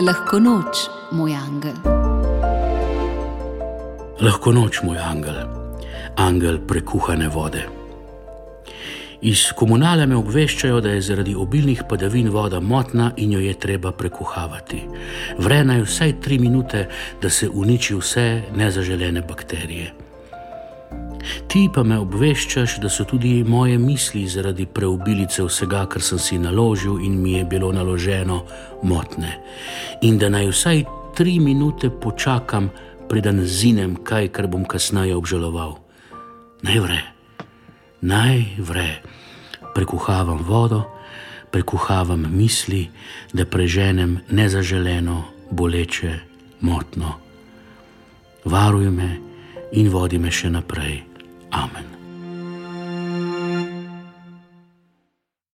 Lahko noč, moj angel. Lahko noč, moj angel, angel prekuhane vode. Iz komunale me obveščajo, da je zaradi obilnih padavin voda motna in jo je treba prekuhavati. Vrena je vsaj tri minute, da se uniči vse nezaželene bakterije. Ti pa me obveščaš, da so tudi moje misli zaradi preobilice vsega, kar sem si naložil in mi je bilo naloženo, motne. In da naj vsaj tri minute počakam, preden zinem kaj, kar bom kasneje obžaloval. Naj vre, naj vre. Prekuhavam vodo, prekuhavam misli, da preženem nezaželeno, boleče, motno. Varuj me in vodi me še naprej.